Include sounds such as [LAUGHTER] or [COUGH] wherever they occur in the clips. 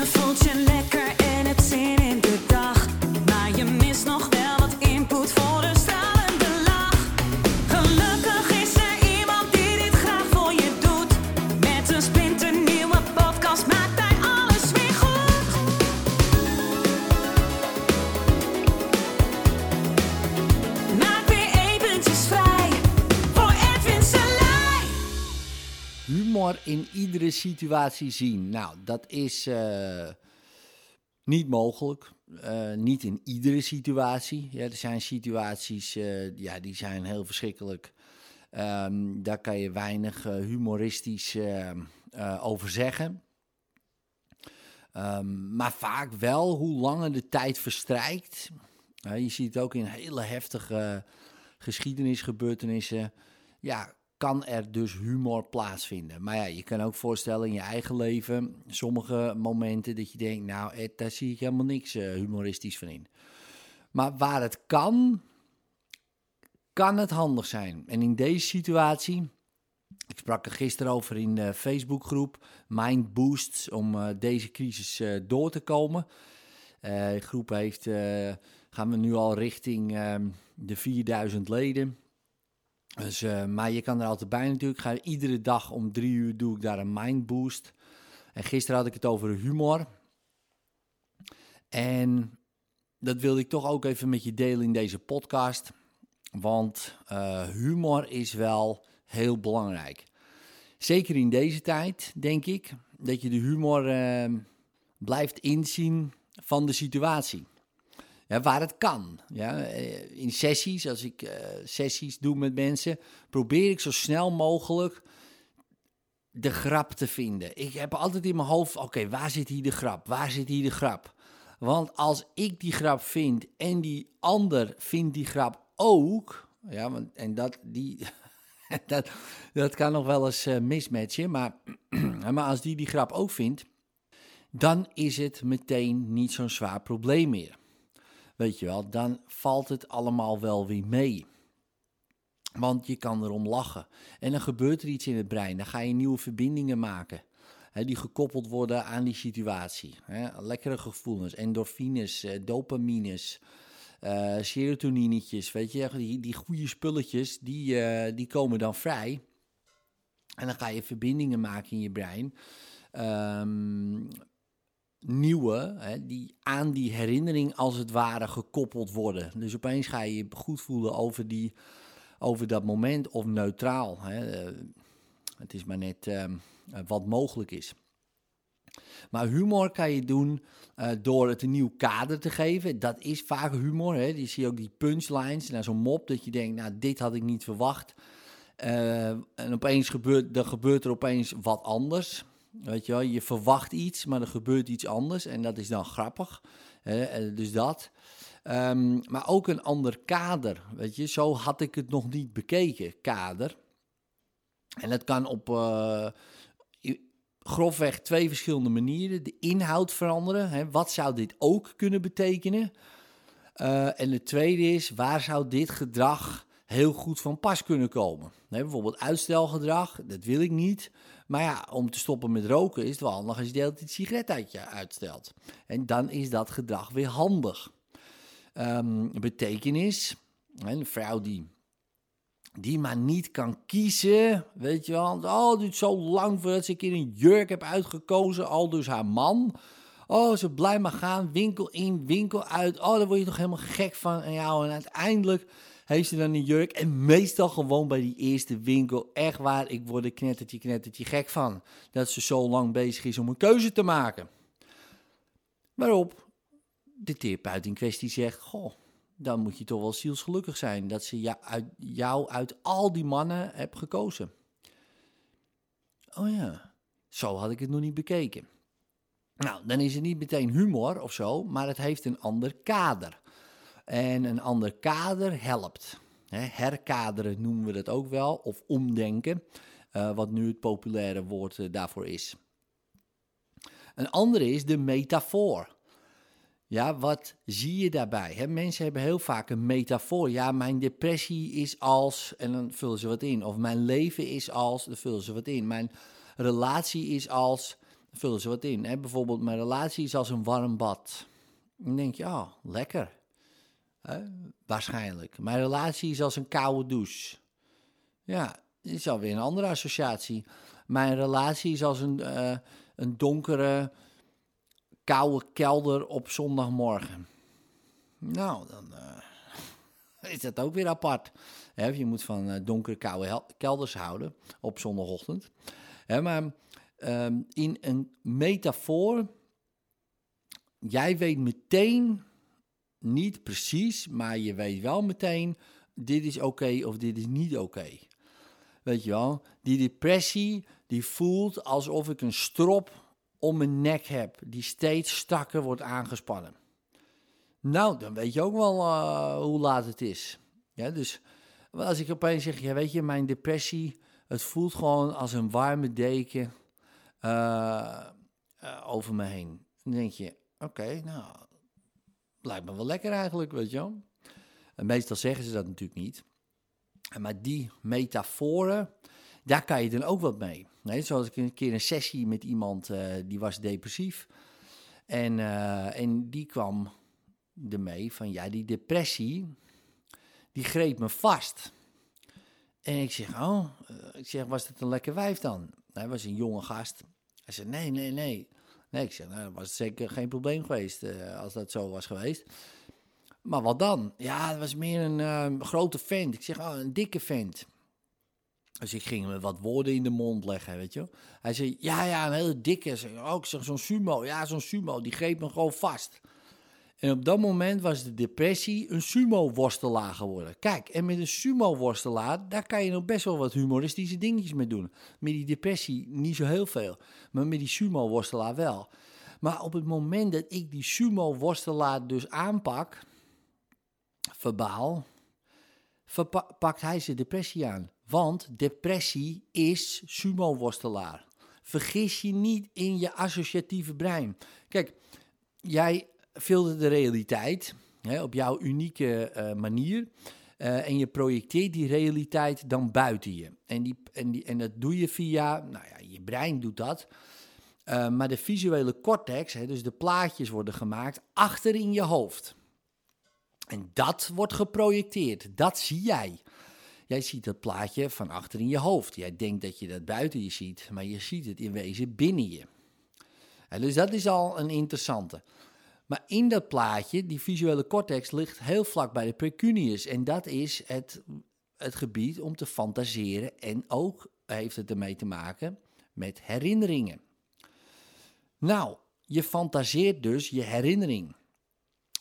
Je voelt In iedere situatie zien. Nou, dat is eh, niet mogelijk. Eh, niet in iedere situatie. Ja, er zijn situaties eh, ja, die zijn heel verschrikkelijk. Ehm, daar kan je weinig humoristisch over zeggen. Ehm, maar vaak wel, hoe langer de tijd verstrijkt. je ziet het ook in hele heftige geschiedenisgebeurtenissen. Ja, kan er dus humor plaatsvinden. Maar ja, je kan ook voorstellen in je eigen leven, sommige momenten dat je denkt, nou Ed, daar zie ik helemaal niks eh, humoristisch van in. Maar waar het kan, kan het handig zijn. En in deze situatie, ik sprak er gisteren over in de Facebookgroep Mind Boosts om eh, deze crisis eh, door te komen. Eh, de groep heeft, eh, gaan we nu al richting ehm, de 4000 leden. Dus, eh, maar je kan er altijd bij natuurlijk. Ga iedere dag om drie uur doe ik daar een mind boost. En gisteren had ik het over humor. En dat wilde ik toch ook even met je delen in deze podcast. Want eh, humor is wel heel belangrijk. Zeker in deze tijd, denk ik, dat je de humor eh, blijft inzien van de situatie. Ja, waar het kan. Ja, eh, in sessies, als ik eh, sessies doe met mensen, probeer ik zo snel mogelijk de grap te vinden. Ik heb altijd in mijn hoofd, oké, waar zit hier de grap? Waar zit hier de grap? Want als ik die grap vind en die ander vindt die grap ook, ja, want, en dat, die, [LAUGHS] dat, dat kan nog wel eens eh, mismatchen, maar, [CLEARS THROAT] maar als die die grap ook vindt, dan is het meteen niet zo'n zwaar probleem meer. Weet je wel, dan valt het allemaal wel weer mee. Want je kan erom lachen. En dan gebeurt er iets in het brein. Dan ga je nieuwe verbindingen maken. Die gekoppeld worden aan die situatie. Hè. Lekkere gevoelens, endorfines, eh, dopamines, eh serotoninetjes. Weet je, die, die goede spulletjes, die, eh, die komen dan vrij. En dan ga je verbindingen maken in je brein. Ehm, nieuwe, hè, die aan die herinnering als het ware gekoppeld worden. Dus opeens ga je je goed voelen over, die, over dat moment of neutraal. Hè. Eh, Het is maar net ehm, eh, wat mogelijk is. Maar humor kan je doen eh, door het een nieuw kader te geven. Dat is vaak humor. Hè. Je ziet ook die punchlines, naar zo'n mop, dat je denkt, nou, dit had ik niet verwacht. En opeens gebeurt, gebeurt er opeens wat anders. Weet je je verwacht iets, maar er gebeurt iets anders. En dat is dan grappig. Dus dat. Ehm, maar ook een ander kader. Weet je, zo had ik het nog niet bekeken, kader. En dat kan op eh, grofweg twee verschillende manieren. De inhoud veranderen. Hè, wat zou dit ook kunnen betekenen? Eh, en de tweede is, waar zou dit gedrag heel goed van pas kunnen komen? Bijvoorbeeld uitstelgedrag, dat wil ik niet. Maar ja, om te stoppen met roken is het wel handig als je de hele tijd sigaret uit je uitstelt. En dan is dat gedrag weer handig. Ehm, betekenis, een vrouw die, die maar niet kan kiezen, weet je wel. Oh, het duurt zo lang voordat ze een keer een jurk heb uitgekozen, al dus haar man. Oh, ze blij maar gaan, winkel in, winkel uit. Oh, daar word je toch helemaal gek van. Ja, en uiteindelijk heeft ze dan een jurk. En meestal gewoon bij die eerste winkel. Echt waar, ik word er knettertje, knettertje gek van. Dat ze zo lang bezig is om een keuze te maken. Waarop de therapeut in kwestie zegt: Goh, dan moet je toch wel zielsgelukkig zijn dat ze jou uit, jou uit al die mannen hebt gekozen. Oh ja, zo had ik het nog niet bekeken. Nou, dan is het niet meteen humor of zo, maar het heeft een ander kader. En een ander kader helpt. Herkaderen noemen we dat ook wel, of omdenken, eh, wat nu het populaire woord eh, daarvoor is. Een andere is de metafoor. Ja, wat zie je daarbij? Hè, mensen hebben heel vaak een metafoor. Ja, mijn depressie is als, en dan vullen ze wat in. Of mijn leven is als, dan vullen ze wat in. Mijn relatie is als, vullen ze wat in. Hè? Bijvoorbeeld, mijn relatie is als een warm bad. Dan denk je, oh, lekker. Waarschijnlijk. Mijn relatie is als een koude douche. Ja, dat is alweer een andere associatie. Mijn relatie is als een, eh, een donkere, koude kelder op zondagmorgen. Nou, dan eh, [LAUGHS] is dat ook weer apart. Hè, je moet van eh, donkere, koude kelders houden op zondagochtend. Maar ehm, in een metafoor, jij weet meteen, niet precies, maar je weet wel meteen, dit is oké of dit is niet oké. Weet je wel, die depressie, die voelt alsof ik een strop om mijn nek heb, die steeds strakker wordt aangespannen. Nou, dan weet je ook wel uh, hoe laat het is. Ja, dus als ik opeens zeg, ja, weet je, mijn depressie, het voelt gewoon als een warme deken uh, uh, over me heen. Dan denk je, oké, nou, lijkt me wel lekker eigenlijk, weet je wel. En meestal zeggen ze dat natuurlijk niet. Maar die metaforen, daar kan je dan ook wat mee. Nee, zoals ik een keer een sessie met iemand, uh, die was depressief. En, uh, en die kwam ermee van, ja, die depressie, die greep me vast. En ik zeg, oh, uh, ik zeg, was het een lekker wijf dan? Hij was een jonge gast. Hij zei, nee, nee, nee. Nee, ik zeg, nou, dat was zeker geen probleem geweest als dat zo was geweest. Maar wat dan? Ja, het was meer een uh, grote vent. Ik zeg, oh, een dikke vent. Dus ik ging hem wat woorden in de mond leggen, weet je Hij zei, ja, ja, een hele dikke. Ik zeg, zo'n sumo. Ja, zo'n sumo, die greep me gewoon vast. En op dat moment was de depressie een sumo-worstelaar geworden. Kijk, en met een sumo-worstelaar, daar kan je nog best wel wat humoristische dingetjes mee doen. Met die depressie niet zo heel veel, maar met die sumo-worstelaar wel. Maar op het moment dat ik die sumo-worstelaar dus aanpak, verbaal, pakt hij zijn depressie aan. Want depressie is sumo-worstelaar. Vergis je niet in je associatieve brein. Kijk, jij filtert de realiteit hè, op jouw unieke uh, manier. Uh, en je projecteert die realiteit dan buiten je. En, die, en, die, en dat doe je via, nou ja, je brein doet dat. Uh, maar de visuele cortex, hè, dus de plaatjes worden gemaakt achter in je hoofd. En dat wordt geprojecteerd, dat zie jij. Jij ziet dat plaatje van achter in je hoofd. Jij denkt dat je dat buiten je ziet, maar je ziet het in wezen binnen je. En dus dat is al een interessante. Maar in dat plaatje, die visuele cortex, ligt heel vlak bij de precuneus. En dat is het, het gebied om te fantaseren. En ook heeft het ermee te maken met herinneringen. Nou, je fantaseert dus je herinnering.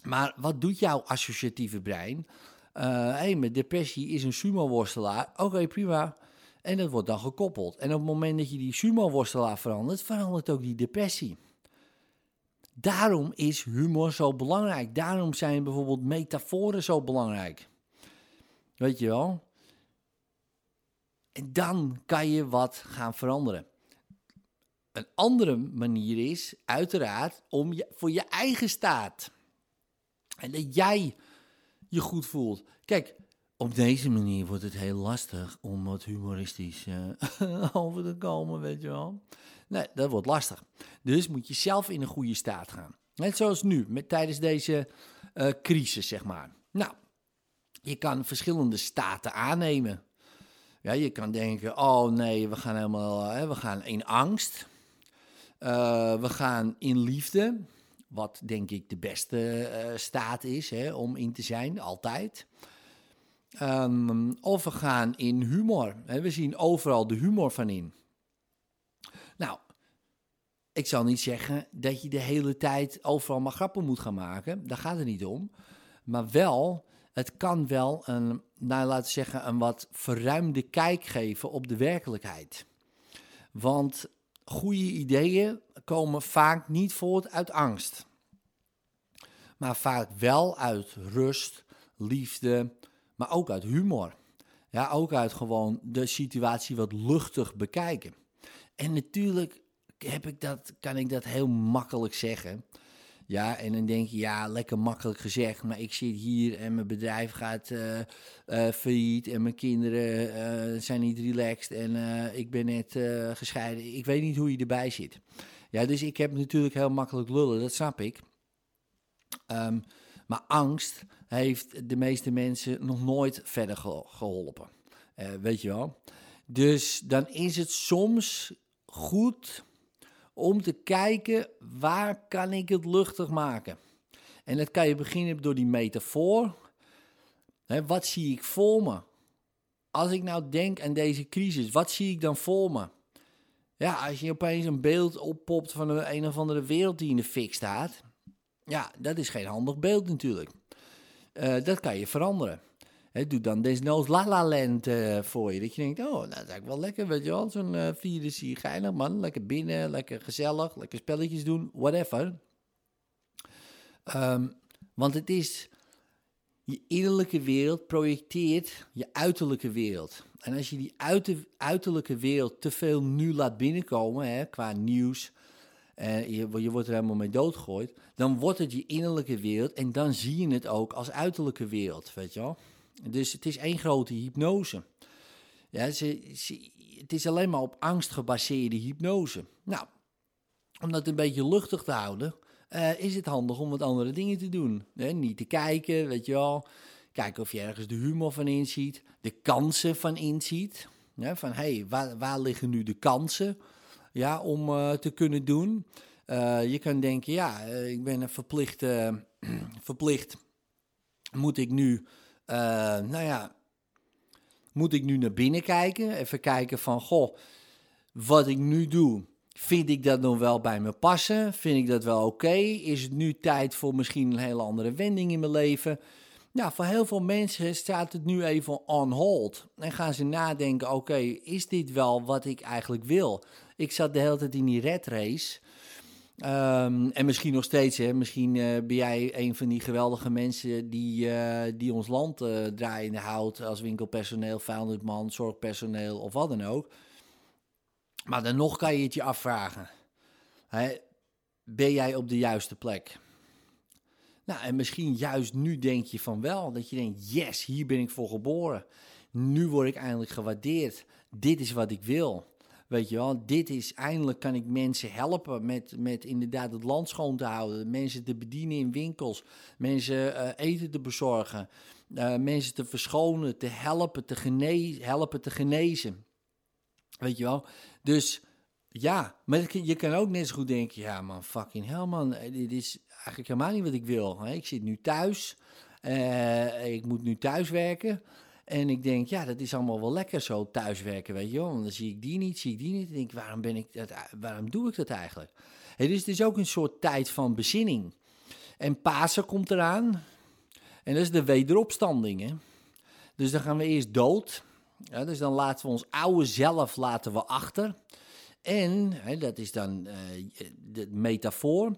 Maar wat doet jouw associatieve brein? Uh, hey, met depressie is een sumo-worstelaar. Oké, prima. En dat wordt dan gekoppeld. En op het moment dat je die sumo-worstelaar verandert, verandert ook die depressie. Daarom is humor zo belangrijk. Daarom zijn bijvoorbeeld metaforen zo belangrijk. Weet je wel? En dan kan je wat gaan veranderen. Een andere manier is uiteraard om voor je eigen staat. En dat jij je goed voelt. Kijk, op deze manier wordt het heel lastig om wat humoristisch uh, [LAUGHS] over te komen, weet je wel. Nee, dat wordt lastig. Dus moet je zelf in een goede staat gaan. Net zoals nu, met, tijdens deze uh, crisis, zeg maar. Nou, je kan verschillende staten aannemen. Ja, je kan denken, oh nee, we gaan helemaal, hè, we gaan in angst. Uh, we gaan in liefde. Wat denk ik de beste uh, staat is hè, om in te zijn, altijd. Um, of we gaan in humor. Hè. We zien overal de humor van in. Nou, ik zal niet zeggen dat je de hele tijd overal maar grappen moet gaan maken. Daar gaat het niet om. Maar wel, het kan wel een, nou laten zeggen, een wat verruimde kijk geven op de werkelijkheid. Want goede ideeën komen vaak niet voort uit angst. Maar vaak wel uit rust, liefde, maar ook uit humor. Ja, ook uit gewoon de situatie wat luchtig bekijken. En natuurlijk heb ik dat, kan ik dat heel makkelijk zeggen. Ja, en dan denk je, ja, lekker makkelijk gezegd, maar ik zit hier en mijn bedrijf gaat uh, failliet en mijn kinderen uh, zijn niet relaxed en ik ben net gescheiden. Ik weet niet hoe je erbij zit. Ja, dus ik heb natuurlijk heel makkelijk lullen, dat snap ik. Um, maar angst heeft de meeste mensen nog nooit verder geholpen. weet je wel? Dus dan is het soms goed om te kijken waar kan ik het luchtig maken. En dat kan je beginnen door die metafoor. wat zie ik voor me? Als ik nou denk aan deze crisis, wat zie ik dan voor me? Ja, als je opeens een beeld oppopt van een, een of andere wereld die in de fik staat. Ja, dat is geen handig beeld natuurlijk. Uh, dat kan je veranderen. He, doe dan desnoods La La uh, voor je. Dat je denkt, oh, nou, dat is eigenlijk wel lekker, weet je wel. Zo'n uh, vierde zie geinig, man. Lekker binnen, lekker gezellig, lekker spelletjes doen, whatever. Um, want het is, je innerlijke wereld projecteert je uiterlijke wereld. En als je die uiter, uiterlijke wereld te veel nu laat binnenkomen, hè, qua nieuws, uh, je, je wordt er helemaal mee doodgegooid, dan wordt het je innerlijke wereld en dan zie je het ook als uiterlijke wereld, weet je wel. Dus het is één grote hypnose. Ja, ze, het is alleen maar op angst gebaseerde hypnose. Nou, om dat een beetje luchtig te houden, uh, is het handig om wat andere dingen te doen. niet te kijken, weet je wel. Kijken of je ergens de humor van inziet, de kansen van inziet. Van hé, hey, waar, waar liggen nu de kansen ja, om uh, te kunnen doen? Uh, je kan denken, ja, ik ben verplicht, [CLEARS THROAT] verplicht moet ik nu uh, nou ja, moet ik nu naar binnen kijken? Even kijken van, goh, wat ik nu doe, vind ik dat nog wel bij me passen? Vind ik dat wel oké? Is het nu tijd voor misschien een hele andere wending in mijn leven? Nou, voor heel veel mensen staat het nu even on hold. En gaan ze nadenken, oké, is dit wel wat ik eigenlijk wil? Ik zat de hele tijd in die red race. Um, en misschien nog steeds, hè, misschien uh, ben jij een van die geweldige mensen die, uh, die ons land uh, draaiende houdt als winkelpersoneel, vuilnisman, zorgpersoneel of wat dan ook. Maar dan nog kan je het je afvragen. Ben jij op de juiste plek? Nou, en misschien juist nu denk je van wel, dat je denkt, yes, hier ben ik voor geboren. Nu word ik eindelijk gewaardeerd. Dit is wat ik wil. Weet je wel, dit is eindelijk kan ik mensen helpen met, met inderdaad het land schoon te houden. Mensen te bedienen in winkels. Mensen uh, eten te bezorgen. Uh, mensen te verschonen, te helpen, te genezen, helpen te genezen. Weet je wel? Dus ja, maar je kan ook net zo goed denken: ja, man, fucking hell, man. Eh, dit is eigenlijk helemaal niet wat ik wil. Ik zit nu thuis. Ik moet nu thuis werken. En ik denk, ja, dat is allemaal wel lekker zo thuiswerken, weet je wel. Want dan zie ik die niet, zie ik die niet. En denk, waarom, ben ik dat, waarom doe ik dat eigenlijk? Dus het is ook een soort tijd van bezinning. En Pasen komt eraan. En dat is de wederopstanding, hè. Dus dan gaan we eerst dood. Dus dan laten we ons oude zelf laten we achter. En, hè, dat is dan uh, de metafoor.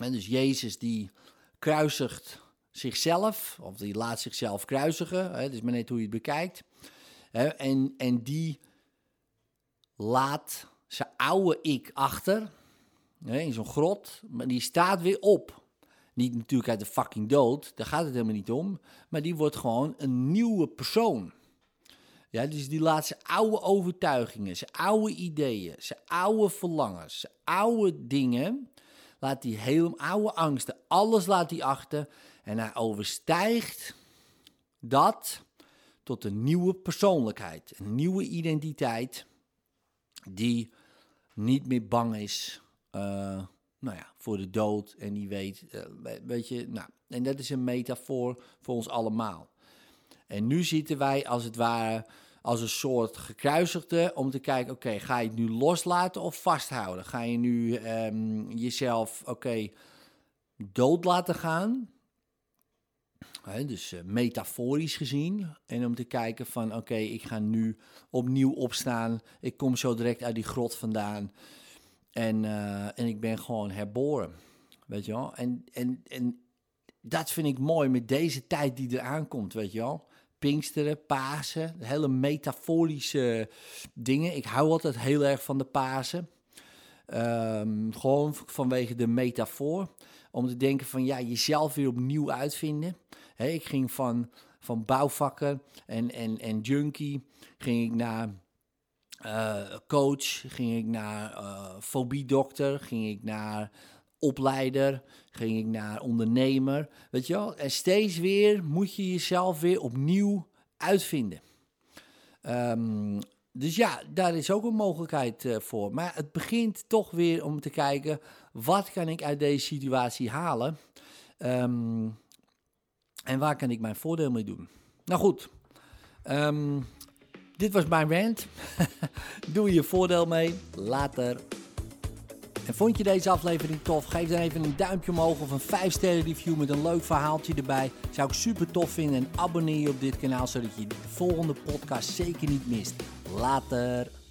En dus Jezus die kruisigt zichzelf, of die laat zichzelf kruisigen, hè, dus maar net hoe je het bekijkt. Hè, en, en die laat zijn oude ik achter, hè, in zo'n grot, maar die staat weer op. Niet natuurlijk uit de fucking dood, daar gaat het helemaal niet om, maar die wordt gewoon een nieuwe persoon. Ja, dus die laat zijn oude overtuigingen, zijn oude ideeën, zijn oude verlangens, zijn oude dingen, laat die hele oude angsten, alles laat hij achter en hij overstijgt dat tot een nieuwe persoonlijkheid, een nieuwe identiteit die niet meer bang is uh, nou ja, voor de dood en die weet, uh, weet je, nou, en dat is een metafoor voor ons allemaal. En nu zitten wij als het ware als een soort gekruisigde om te kijken, oké, ga je het nu loslaten of vasthouden? Ga je nu um, jezelf, oké, dood laten gaan? Dus uh, metaforisch gezien. En om te kijken van oké, ik ga nu opnieuw opstaan. Ik kom zo direct uit die grot vandaan. En, uh, en ik ben gewoon herboren. Weet je wel? En, en, en dat vind ik mooi met deze tijd die eraan komt, weet je wel? Pinksteren, Pasen, hele metaforische dingen. Ik hou altijd heel erg van de Pasen. Ehm, gewoon vanwege de metafoor. Om te denken van ja, jezelf weer opnieuw uitvinden. Ik ging van, van bouwvakker en, en, en junkie, ging ik naar eh, coach, ging ik naar uh, fobiedokter, ging ik naar opleider, ging ik naar ondernemer. Weet je wel? En steeds weer moet je jezelf weer opnieuw uitvinden. Um, dus ja, daar is ook een mogelijkheid uh, voor. Maar het begint toch weer om te kijken, wat kan ik uit deze situatie halen? Um, en waar kan ik mijn voordeel mee doen? Nou goed, um, dit was mijn rant. [LAUGHS] Doe je voordeel mee. Later. En vond je deze aflevering tof? Geef dan even een duimpje omhoog of een 5 sterren review met een leuk verhaaltje erbij. Zou ik super tof vinden. En abonneer je op dit kanaal zodat je de volgende podcast zeker niet mist. Later.